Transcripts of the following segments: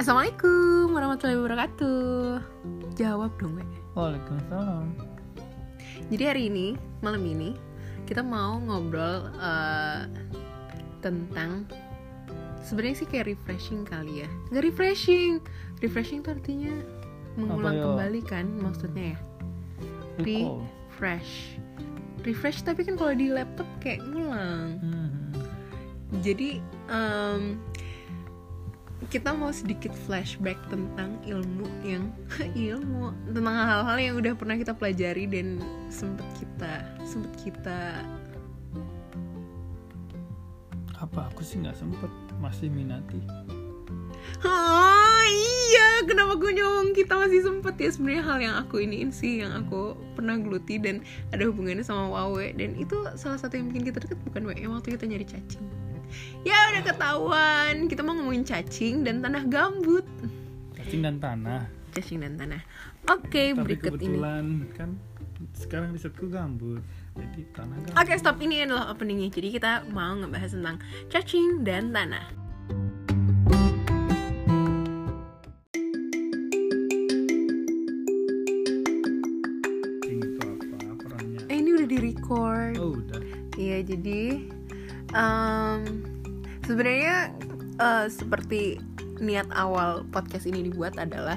Assalamualaikum warahmatullahi wabarakatuh. Jawab dong, Wek. Waalaikumsalam. Jadi hari ini, malam ini, kita mau ngobrol eh, tentang sebenarnya sih kayak refreshing kali ya. Nggak refreshing. Refreshing tuh artinya mengulang ya? kembali kan maksudnya ya. Refresh. Refresh tapi kan kalau di laptop kayak ngulang. Hmm. Jadi em, kita mau sedikit flashback tentang ilmu yang ilmu tentang hal-hal yang udah pernah kita pelajari dan sempet kita sempet kita Apa? Aku sih nggak sempet. Masih minati. oh iya. Kenapa gue ngomong kita masih sempet? Ya sebenarnya hal yang aku iniin sih yang aku pernah geluti dan ada hubungannya sama Wawe. Dan itu salah satu yang bikin kita deket bukan Wawe. Yang waktu kita nyari cacing ya udah ketahuan kita mau ngomongin cacing dan tanah gambut Cacing dan tanah. cacing dan tanah oke Tapi berikut ini kan sekarang risetku gambut. Jadi tanah gambut. Oke stop ini adalah openingnya Jadi kita mau ngebahas tentang cacing dan tanah perannya? Eh ini udah di record Oh udah. Iya jadi em, Sebenarnya eh, seperti niat awal podcast ini dibuat adalah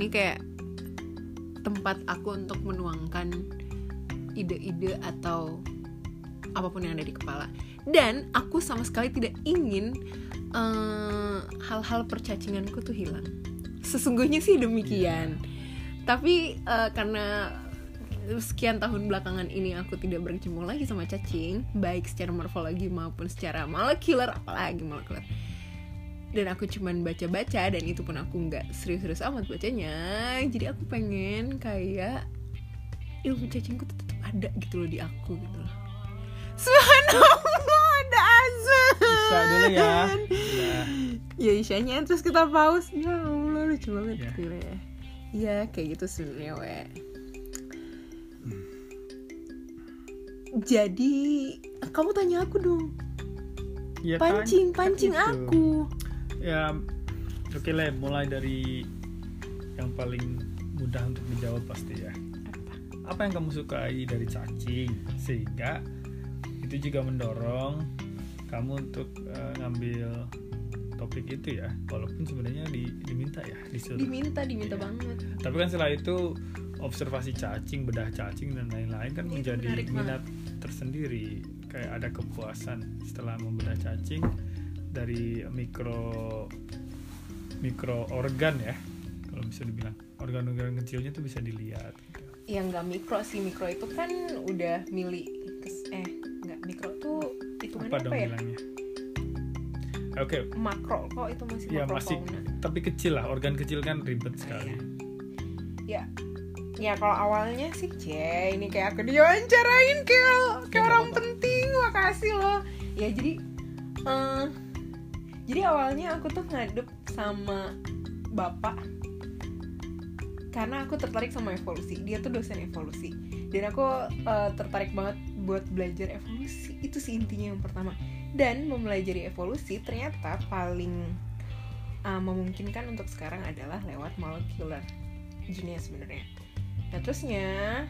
Ini kayak tempat aku untuk menuangkan ide-ide atau apa pun yang ada di kepala. Dan aku sama sekali tidak ingin eh, hal-hal percacinganku tuh hilang. Sesungguhnya sih demikian. Tapi eh, karena sekian tahun belakangan ini aku tidak berkecimpung lagi sama cacing baik secara morfologi maupun secara molekuler apalagi molekuler. Dan aku cuman baca-baca dan itu pun aku nggak serius-serius amat bacanya. Jadi aku pengen kayak ilmu cacingku tetap ada gitu loh di aku gitu loh. Subhanallah ada azan Bisa dulu ya. Udah. ya isyanya terus kita pause. Ya Allah lucu banget Ya. gitu ya. Iya kayak gitu sebenarnya we jadi kamu tanya aku dong Ya, pancing kan- kan pancing itu. aku Ya oke lah mulai dari yang paling mudah untuk dijawab pasti ya. Apa yang kamu sukai dari cacing sehingga itu juga mendorong kamu untuk eh, ngambil topik itu ya walaupun sebenarnya di- diminta ya disuruh. diminta diminta Iya. banget Tapi kan setelah itu observasi cacing, bedah cacing dan lain-lain kan Itu menjadi menarik minat tersendiri. Kayak ada kepuasan setelah membedah cacing dari mikro mikro organ ya. Kalau bisa dibilang organ-organ kecilnya tuh bisa dilihat. gitu. yang nggak mikro sih mikro itu kan udah mili kes- eh nggak mikro tuh hitungannya Apa apa, ya bilangnya? Oke, makro kok itu masih ya makro masih tapi kecil lah. Organ kecil kan ribet sekali. ya ya kalau awalnya sih c ini kayak aku diwawancarain kayak kayak orang apa-apa. penting makasih loh. Ya jadi eh, jadi awalnya aku tuh ngadep sama bapak. Karena aku tertarik sama evolusi. Dia tuh dosen evolusi. Dan aku eh, tertarik banget buat belajar evolusi. Itu sih intinya yang pertama. Dan mempelajari evolusi ternyata paling eh, memungkinkan untuk sekarang adalah lewat molekular jenis sebenarnya nah terusnya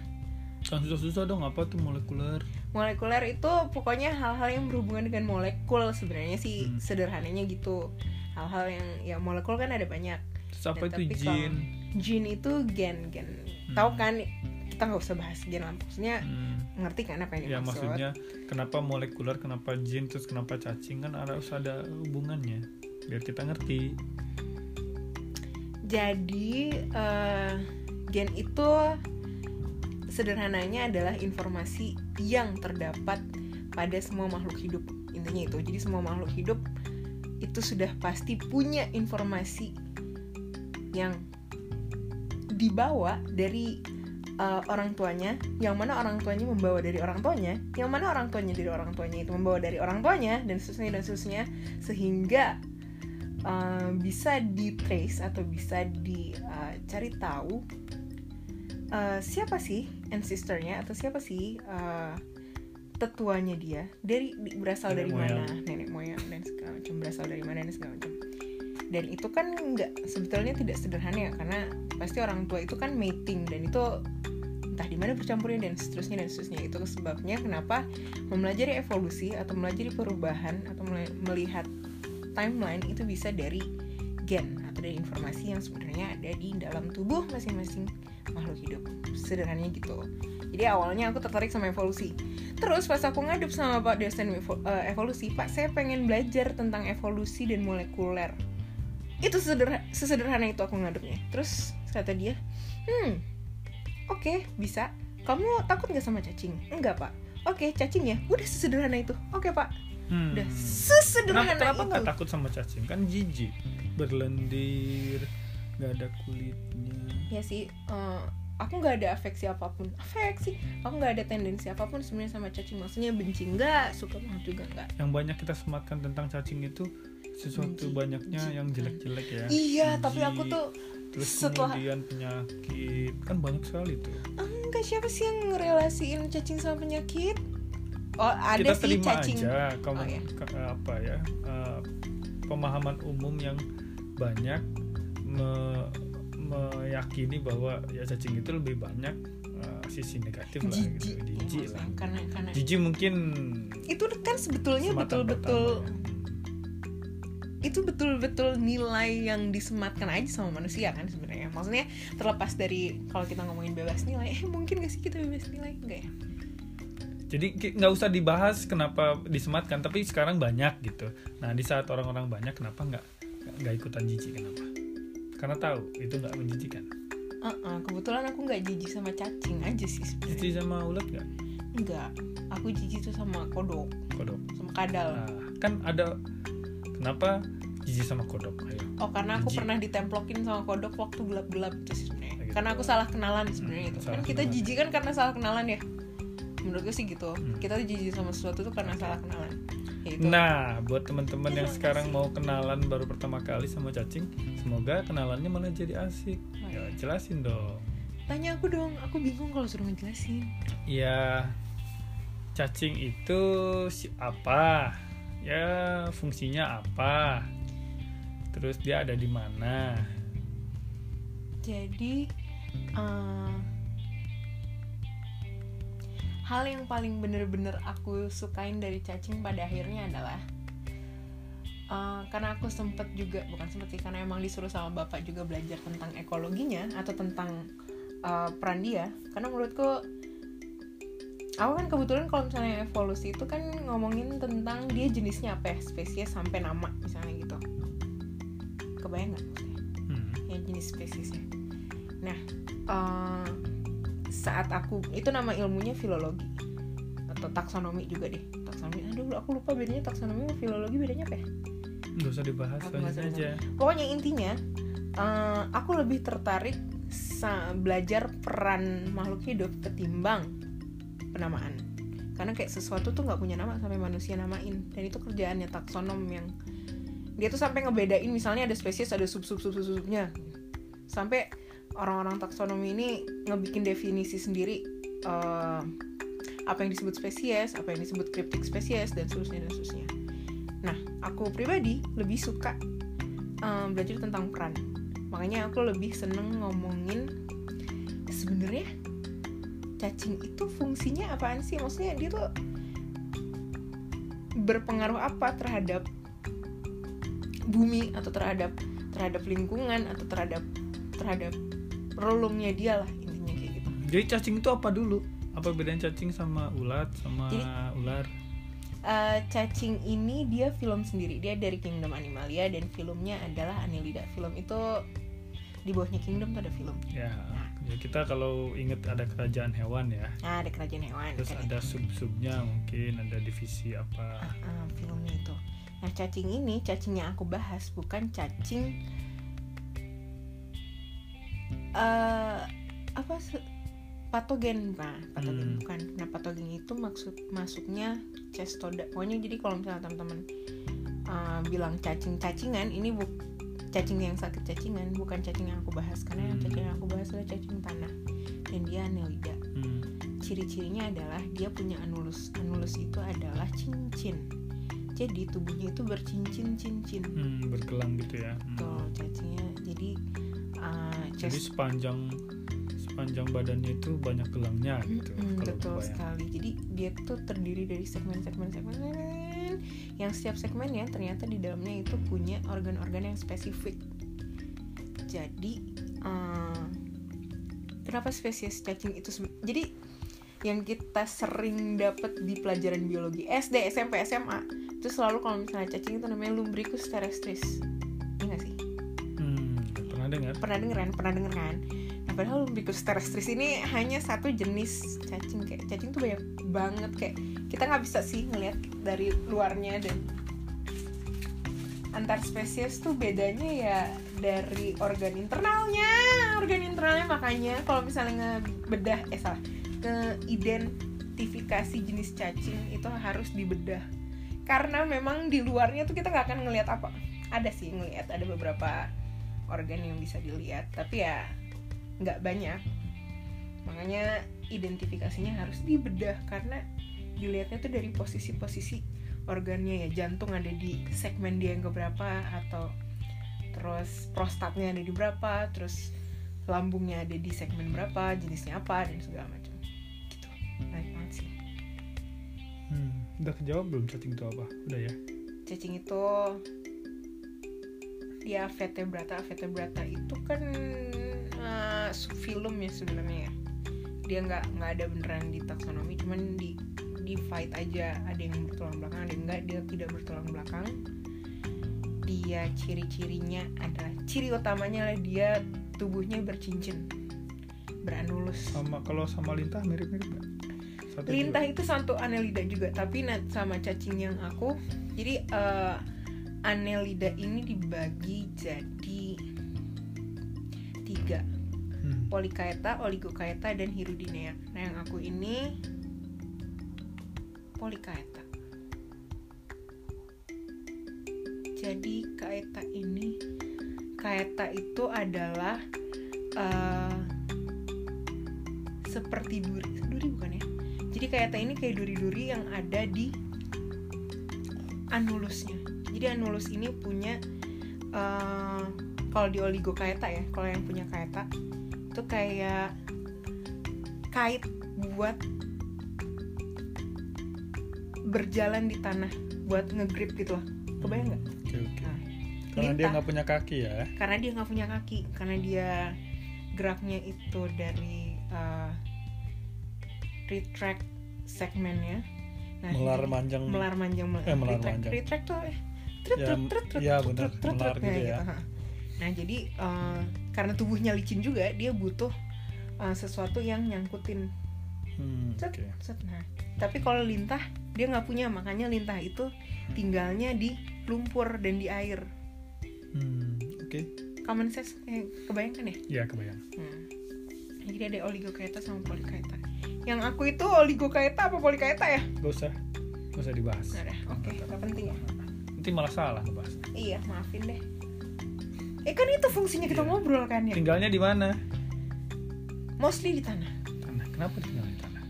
Kan susah-susah dong apa tuh molekuler? molekuler itu pokoknya hal-hal yang berhubungan dengan molekul sebenarnya sih Hmm. sederhananya gitu hal-hal yang ya molekul kan ada banyak Terus apa Ya, itu jin? gene itu gen gen Hmm. tahu kan kita nggak usah bahas gen lah maksudnya Hmm. ngerti kan apa yang Ya dimaksud maksudnya kenapa molekuler, kenapa jin, terus kenapa cacing kan harus ada hubungannya biar kita ngerti. jadi eh, gen itu sederhananya adalah informasi yang terdapat pada semua makhluk hidup. Intinya itu. Jadi semua makhluk hidup itu sudah pasti punya informasi yang dibawa dari uh, orang tuanya yang mana orang tuanya membawa dari orang tuanya yang mana orang tuanya dari orang tuanya itu membawa dari orang tuanya dan seterusnya dan seterusnya sehingga uh, bisa di trace atau bisa dicari tahu uh, siapa sih ancestornya atau siapa sih uh, tetuanya dia? Dari berasal Nenek dari moyang. mana? Nenek moyang dan segala macam. Berasal dari mana dan segala macam. Dan itu kan nggak sebetulnya tidak sederhana ya karena pasti orang tua itu kan mating dan itu entah di mana bercampurnya dan seterusnya dan seterusnya. Itu sebabnya kenapa mempelajari evolusi atau mempelajari perubahan atau melihat timeline itu bisa dari gen atau dari informasi yang sebenarnya ada di dalam tubuh masing-masing makhluk hidup sederhananya gitu. Jadi awalnya aku tertarik sama evolusi. Terus pas aku ngadep sama pak dosen eh, evolusi pak saya pengen belajar tentang evolusi dan molekuler. Itu sesederhana, sesederhana itu aku ngadepnya. Terus kata dia hmm oke okay, bisa. Kamu takut nggak sama cacing? Enggak pak. Oke okay, cacing ya? Udah sesederhana itu. Oke okay, pak. Hmm. udah sesederhana kenapa, kenapa nggak takut sama cacing? Kan jijik berlendir nggak ada kulitnya. Ya sih uh, aku nggak ada afeksi apa pun. Afeksi. Aku nggak ada tendensi apa pun sebenarnya sama cacing. Maksudnya benci nggak suka banget juga nggak. Yang banyak kita sematkan tentang cacing itu sesuatu benci, banyaknya benci. yang jelek-jelek ya. Iya benci, tapi aku tuh terus setelah kemudian penyakit. Kan banyak sekali tuh. Enggak siapa sih yang ngerelasiin cacing sama penyakit? Oh ada kita sih cacing. aja kamu oh, ya. apa ya uh, pemahaman umum yang banyak me, meyakini bahwa ya cacing itu lebih banyak uh, sisi negatif lah gitu jijik ya, lah karena, karena jijik mungkin itu kan sebetulnya betul-betul ya. itu betul-betul nilai yang disematkan aja sama manusia kan sebenarnya. Maksudnya terlepas dari kalau kita ngomongin bebas nilai eh mungkin gak sih kita bebas nilai? Enggak ya? Jadi nggak usah dibahas kenapa disematkan tapi sekarang banyak gitu. Nah di saat orang-orang banyak kenapa nggak nggak ikutan jijik kenapa karena tahu itu nggak menjijikan. Uh -uh, kebetulan aku nggak jijik sama cacing aja sih sebenernya. jijik sama ulat nggak? Nggak aku jijik tuh sama kodok. Kodok. Sama kadal. Nah, kan ada kenapa jijik sama kodok? Ayo. Oh karena aku jijik. pernah ditemplokin sama kodok waktu gelap-gelap itu sebenarnya. Gitu. karena aku salah kenalan sebenarnya hmm, itu. kan kita jijik kan karena salah kenalan ya? Menurut gue sih gitu. Hmm. kita jijik sama sesuatu tuh karena salah kenalan Yaitu. Nah, buat teman-teman yang sekarang mau kenalan baru pertama kali sama cacing, semoga kenalannya malah jadi asik. Ya, jelasin dong. Tanya aku dong, aku bingung kalau suruh ngejelasin. Ya, cacing itu si apa? Ya, fungsinya apa? Terus dia ada di mana? Jadi, uh, hal yang paling bener-bener aku sukain dari cacing pada akhirnya adalah uh, karena aku sempet juga bukan sempet sih karena emang disuruh sama bapak juga belajar tentang ekologinya atau tentang uh, peran dia. Karena menurutku aku kan kebetulan kalau misalnya evolusi itu kan ngomongin tentang dia jenisnya apa ya spesies sampai nama misalnya gitu. Kebayang nggak hmm. ya jenis spesiesnya. Nah uh, saat aku itu nama ilmunya filologi atau taksonomi juga deh. Taksonomi aduh aku lupa bedanya taksonomi sama filologi bedanya apa ya? Nggak usah dibahas aku aja. pokoknya intinya uh, aku lebih tertarik belajar peran makhluk hidup ketimbang penamaan. Karena kayak sesuatu tuh nggak punya nama sampai manusia namain. Dan itu kerjaannya taksonom yang dia tuh sampai ngebedain misalnya ada spesies ada sub sub sub sub subnya sampai orang-orang taksonomi ini ngebikin definisi sendiri uh, apa yang disebut spesies, apa yang disebut kriptik spesies dan seterusnya dan seterusnya. Nah, aku pribadi lebih suka um, belajar tentang peran. Makanya aku lebih seneng ngomongin sebenarnya cacing itu fungsinya apaan sih? Maksudnya dia tuh berpengaruh apa terhadap bumi atau terhadap terhadap lingkungan atau terhadap terhadap relungnya dia lah intinya kayak gitu. Jadi cacing itu apa dulu? Apa bedanya cacing sama ulat sama jadi, ular? uh, cacing ini dia film sendiri. Dia dari Kingdom Animalia dan filmnya adalah Annelida. Film itu di bawahnya Kingdom tuh ada film. Ya nah. ya kita kalau inget ada kerajaan hewan ya. Nah, ada kerajaan hewan terus ada sub-subnya mungkin ada divisi apa. Uh, uh, filmnya itu. Nah cacing ini cacing yang aku bahas bukan cacing uh, apa patogen bukan patogen hmm. bukan. Nah patogen itu maksud masuknya cestoda. Pokoknya jadi kalau misalnya teman-teman uh, bilang cacing-cacingan ini bu cacing yang sakit cacingan bukan cacing yang aku bahas. Karena yang cacing yang aku bahas adalah cacing tanah dan dia anelida hmm. ciri-cirinya adalah dia punya anulus. Anulus itu adalah cincin. Jadi tubuhnya itu bercincin-cincin. Hmm, bergelang gitu ya. Hmm. tuh cacingnya Jadi sepanjang sepanjang badannya itu banyak gelangnya gitu. Kalau betul kebayang. sekali. Jadi dia tuh terdiri dari segmen-segmen-segmen yang setiap segmennya ternyata di dalamnya itu punya organ-organ yang spesifik. Jadi eh, kenapa spesies cacing itu jadi yang kita sering dapat di pelajaran biologi SD, SMP, SMA itu selalu kalau misalnya cacing itu namanya Lumbricus terrestris. Dengar? pernah denger kan pernah denger kan nah padahal Lumbricus terrestris ini hanya satu jenis cacing. Kayak cacing tuh banyak banget. Kayak kita nggak bisa sih ngelihat dari luarnya dan antar spesies tuh bedanya ya dari organ internalnya organ internalnya. Makanya kalau misalnya ngebedah eh salah ngeidentifikasi jenis cacing itu harus dibedah. Karena memang di luarnya tuh kita nggak akan ngelihat apa. Ada sih ngelihat ada beberapa organ yang bisa dilihat. Tapi ya nggak banyak. Makanya identifikasinya harus dibedah karena dilihatnya tuh dari posisi-posisi organnya ya. Jantung ada di segmen dia yang keberapa atau terus prostatnya ada di berapa terus lambungnya ada di segmen berapa jenisnya apa dan segala macam. Gitu. Menarik banget sih. Hmm, udah kejawab belum cacing itu apa? Udah ya. cacing itu dia vertebrata vertebrata itu kan uh, subfilum ya sebenarnya. Ya dia nggak nggak ada beneran di taksonomi cuman di di fight aja. Ada yang bertulang belakang ada yang enggak dia tidak bertulang belakang. Dia ciri-cirinya adalah ciri utamanya adalah dia tubuhnya bercincin beranulus. Sama kalau sama lintah mirip-mirip nggak? Satu lintah juga. itu satu anelida juga tapi sama cacing yang aku. Jadi eh, anelida ini dibagi jadi tiga Hmm. polikaeta, oligokaeta, dan hirudinea. Nah yang aku ini polikaeta. Jadi kaeta ini, kaeta itu adalah eh, seperti duri, duri bukan ya? Jadi kaeta ini kayak duri-duri yang ada di anulusnya. Jadi anulus ini punya eh, kalau di oligokaeta ya, kalau yang punya kaeta itu kayak kait buat berjalan di tanah buat ngegrip gitu loh kebayang nggak. Nah, Karena dia nggak punya kaki ya. karena dia nggak punya kaki karena dia geraknya itu dari uh, retract segmennya nah, Melar manjang. melar manjang Eh, melar retract, manjang. retract tuh eh, trut, Ya, trut, trut, trut, iya, trut, gitu nah, ya. ha. nah jadi eh, karena tubuhnya licin juga dia butuh eh, sesuatu yang nyangkutin Hmm, Set, set. Nah, tapi kalau lintah dia nggak punya makanya lintah itu tinggalnya di lumpur dan di air Hmm, oke. common sense eh, kebayangkan ya Ya kebayang. Hmm. Jadi ada oligokaeta sama polikaeta. Yang aku itu oligokaeta apa polikaeta ya? Gak usah, gak usah dibahas. Oke, nggak penting ya. Nanti malah salah ngebahas. Iya, maafin deh. Eh kan itu fungsinya kita Iya. ngobrol kan ya. Tinggalnya di mana? Mostly di tanah. Tanah. Kenapa tinggal di tanah?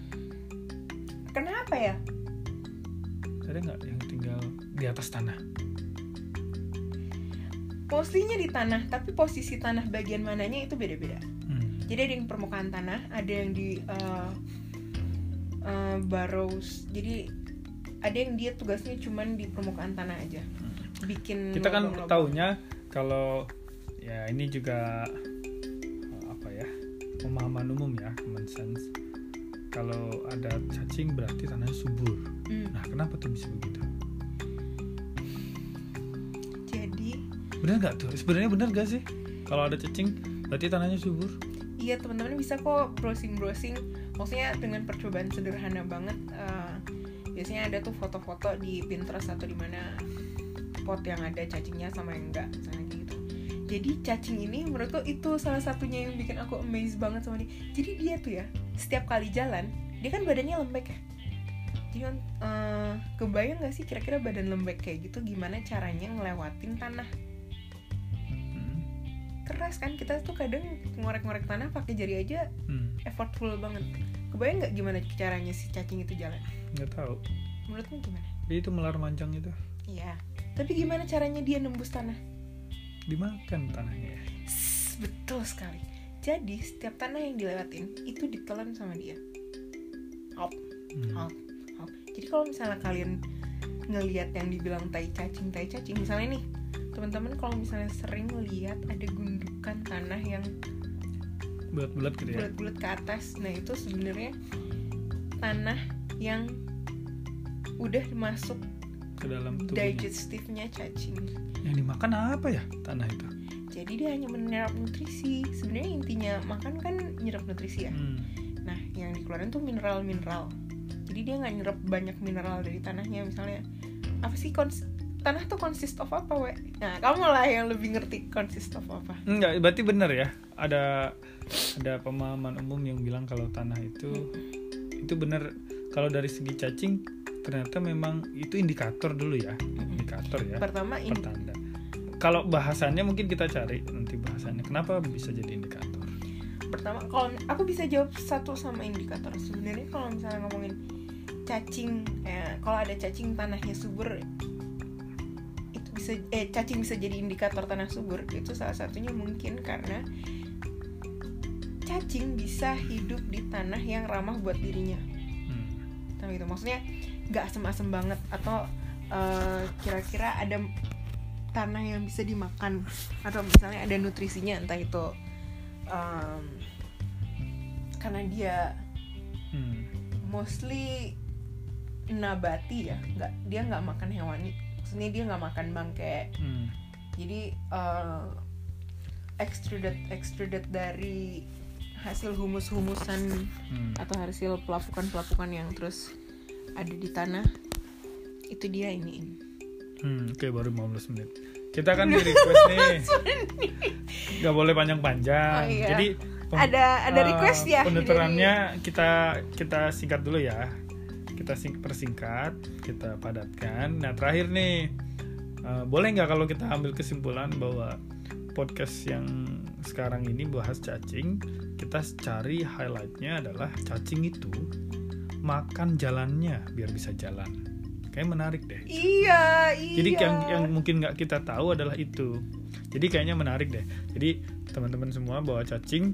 Kenapa ya? Ada nggak yang tinggal di atas tanah? Mostly-nya di tanah, tapi posisi tanah bagian mananya itu beda-beda. Hmm. Jadi ada yang permukaan tanah, ada yang di uh, uh, burrows. Jadi ada yang dia tugasnya cuman di permukaan tanah aja. Bikin Kita kan taunya kalau ya ini juga eh, apa ya pemahaman umum ya common sense. Kalau ada cacing berarti tanahnya subur. Hmm. Nah kenapa tuh bisa begitu? Jadi Bener nggak tuh? Sebenarnya bener gak sih? Kalau ada cacing berarti tanahnya subur? Iya teman-teman bisa kok browsing-browsing Maksudnya dengan percobaan sederhana banget eh, Biasanya ada tuh foto-foto di Pinterest atau di mana Pot yang ada cacingnya sama yang enggak Misalnya gitu. Jadi cacing ini menurutku itu salah satunya yang bikin aku amazed banget sama dia. Jadi dia tuh ya setiap kali jalan Dia kan badannya lembek ya. Jadi eh, kebayang gak sih kira-kira badan lembek kayak gitu Gimana caranya ngelewatin tanah? Hmm. keras kan kita tuh kadang ngorek-ngorek tanah pakai jari aja Hmm. effortful banget kebayang nggak gimana caranya si cacing itu jalan Nggak tahu. menurutmu gimana Jadi itu melar manjang itu. Iya. Tapi gimana caranya dia nembus tanah? dimakan tanahnya ya. Sss, betul sekali. Jadi setiap tanah yang dilewatin itu ditelan sama dia. Hop, Hmm. hop, hop. Jadi kalau misalnya kalian ngelihat yang dibilang tai cacing, tai cacing, misalnya nih, teman-teman kalau misalnya sering lihat ada gundukan tanah yang bulat-bulat gitu ya bulat-bulat ke atas, nah itu sebenarnya tanah yang udah masuk ke dalam tubuhnya digestifnya cacing. yang dimakan apa ya tanah itu Jadi dia hanya menyerap nutrisi. Sebenarnya intinya makan kan nyerap nutrisi ya. Hmm. Nah, yang dikeluarin tuh mineral-mineral. Jadi dia nggak nyerap banyak mineral dari tanahnya. Misalnya apa sih kons tanah tuh consist of apa, we? Nah, kamu lah yang lebih ngerti consist of apa. Enggak, berarti benar ya. Ada ada pemahaman umum yang bilang kalau tanah itu itu benar kalau dari segi cacing ternyata memang itu indikator dulu ya, indikator ya, Pertama ini pertanda. Kalau bahasannya mungkin kita cari nanti bahasannya. Kenapa bisa jadi indikator? pertama kalau aku bisa jawab satu sama indikator. Sebenarnya kalau misalnya ngomongin cacing, eh, kalau ada cacing tanahnya subur itu bisa eh cacing bisa jadi indikator tanah subur itu salah satunya mungkin karena cacing bisa hidup di tanah yang ramah buat dirinya Hmm. tahu gitu maksudnya nggak asem-asem banget atau eh, kira-kira ada tanah yang bisa dimakan atau misalnya ada nutrisinya entah itu em, karena dia Hmm. mostly nabati ya nggak dia nggak makan hewani maksudnya dia nggak makan bangke Hmm. jadi eh, extruded extruded dari hasil humus-humusan Hmm. atau hasil pelapukan-pelapukan yang terus ada di tanah itu dia ini Hmm, oke baru 15 menit. Kita kan di request nih. Gak boleh panjang-panjang. Oh, iya. Jadi ada ada eh, request ya Penuturannya kita kita singkat dulu ya. Kita sing persingkat, kita padatkan. Nah terakhir nih, eh, boleh nggak kalau kita ambil kesimpulan bahwa podcast yang sekarang ini bahas cacing, kita cari highlightnya adalah cacing itu makan jalannya biar bisa jalan. Kayak menarik deh. iya iya Jadi yang yang mungkin nggak kita tahu adalah itu. Jadi kayaknya menarik deh. Jadi teman-teman semua bawa cacing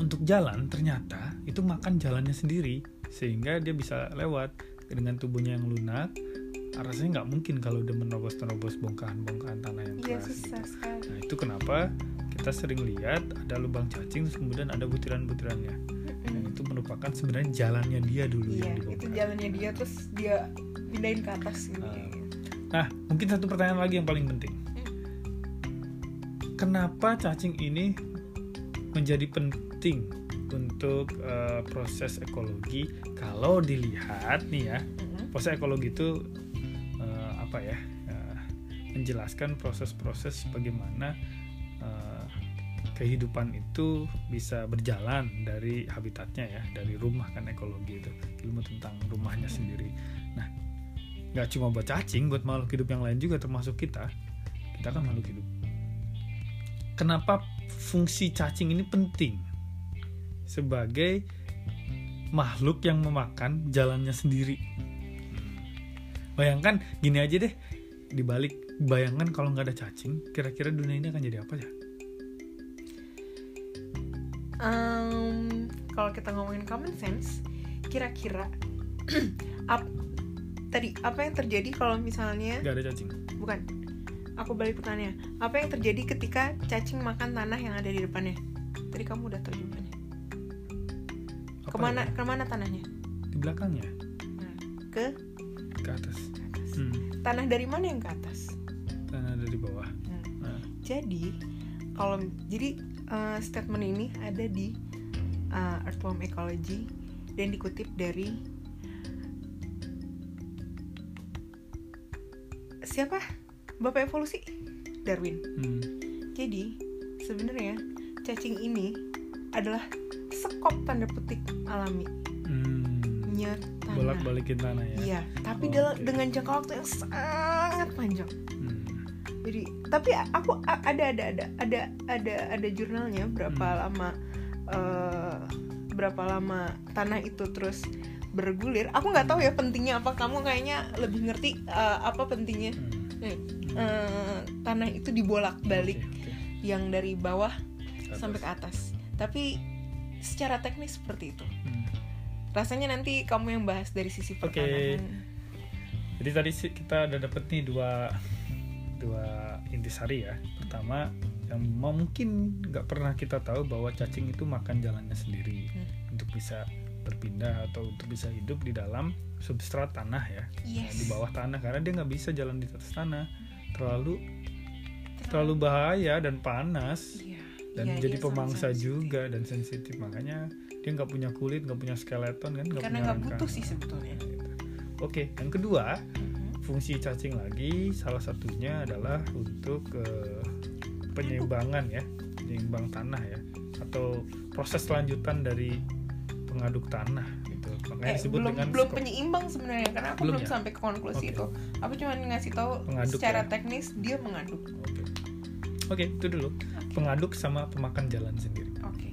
untuk jalan ternyata itu makan jalannya sendiri sehingga dia bisa lewat dengan tubuhnya yang lunak. Rasanya nggak mungkin kalau udah menerobos-nerobos bongkahan-bongkahan tanah yang iya keras. susah gitu. sekali Nah itu kenapa kita sering lihat ada lubang cacing terus kemudian ada butiran-butirannya. Dan itu merupakan sebenarnya jalannya dia dulu iya yang itu dibongkar. jalannya dia terus dia pindahin ke atas gitu Ah. Nah, mungkin satu pertanyaan lagi yang paling penting. Kenapa cacing ini menjadi penting untuk eh, proses ekologi? Kalau dilihat nih ya, Mm-mm. proses ekologi itu eh, apa ya? eh, menjelaskan proses-proses bagaimana eh, kehidupan itu bisa berjalan dari habitatnya ya, dari rumah kan ekologi itu, ilmu tentang rumahnya sendiri. Nah, nggak cuma buat cacing, buat makhluk hidup yang lain juga termasuk kita. Kita kan makhluk hidup. Kenapa fungsi cacing ini penting? Sebagai makhluk yang memakan jalannya sendiri. Bayangkan gini aja deh, dibalik bayangkan kalau nggak ada cacing, kira-kira dunia ini akan jadi apa ya? Em, kalau kita ngomongin common sense, kira-kira ap- tadi apa yang terjadi kalau misalnya Nggak ada cacing. bukan? Aku balik pertanyaan. Apa yang terjadi ketika cacing makan tanah yang ada di depannya? Tadi kamu udah tahu jawabannya. Ke mana ya? ke mana tanahnya? Di belakangnya, Nah, ke ke atas. atas. Hmm, Tanah dari mana yang ke atas? Jadi kalau jadi eh, statement ini ada di eh, Earthworm Ecology dan dikutip dari siapa? Bapak evolusi Darwin. hmm, Jadi sebenarnya cacing ini adalah sekop tanda petik alami hmm, tanah. bolak-balikin tanah ya. Iya, tapi Oh, oke. dengan jangka waktu yang sangat panjang. Jadi tapi aku ada ada ada ada ada ada jurnalnya berapa Hmm. lama eh, berapa lama tanah itu terus bergulir aku nggak tahu ya pentingnya apa kamu kayaknya lebih ngerti uh, apa pentingnya Hmm. uh, tanah itu dibolak-balik Oke, oke. yang dari bawah Ke sampai ke atas. atas tapi secara teknis seperti itu Hmm. rasanya nanti kamu yang bahas dari sisi Oke. pertanahan Jadi tadi kita udah dapet nih dua dua intisari ya. Pertama yang mungkin nggak pernah kita tahu bahwa cacing itu makan jalannya sendiri Hmm. untuk bisa berpindah atau untuk bisa hidup di dalam substrat tanah ya yes di bawah tanah karena dia nggak bisa jalan di atas tanah terlalu terlalu bahaya dan panas Iya. dan Iya, jadi pemangsa sensitif. juga dan sensitif makanya dia nggak punya kulit nggak punya skeleton kan nggak karena punya nggak butuh sih sebetulnya oke yang kedua Mhm. Fungsi cacing lagi salah satunya adalah untuk eh, penyeimbangan ya penyeimbang tanah ya atau proses lanjutan dari pengaduk tanah gitu. Makanya Eh, disebut belum dengan belum penyeimbang sebenarnya karena aku Belum belum, ya? sampai ke konklusi Oke. itu. Aku cuma ngasih tahu Pengaduk secara ya? teknis dia mengaduk. Oke. Oke itu dulu. Pengaduk sama pemakan jalan sendiri. Oke.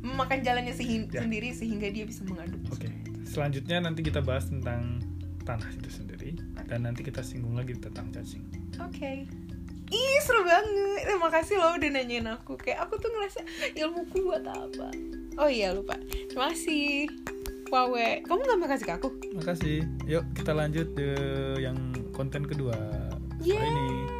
Memakan jalannya sehi- Ya. sendiri sehingga dia bisa mengaduk. Oke. Selanjutnya nanti kita bahas tentang tanah itu sendiri dan nanti kita singgung lagi tentang cacing. Oke. Ih seru banget. Terima kasih loh udah nanyain aku. Kayak aku tuh ngerasa ilmuku buat apa? Oh iya lupa. Terima kasih. Wawe. Kamu gak makasih ke aku? makasih. Yuk kita lanjut ke yang konten kedua. Kali ini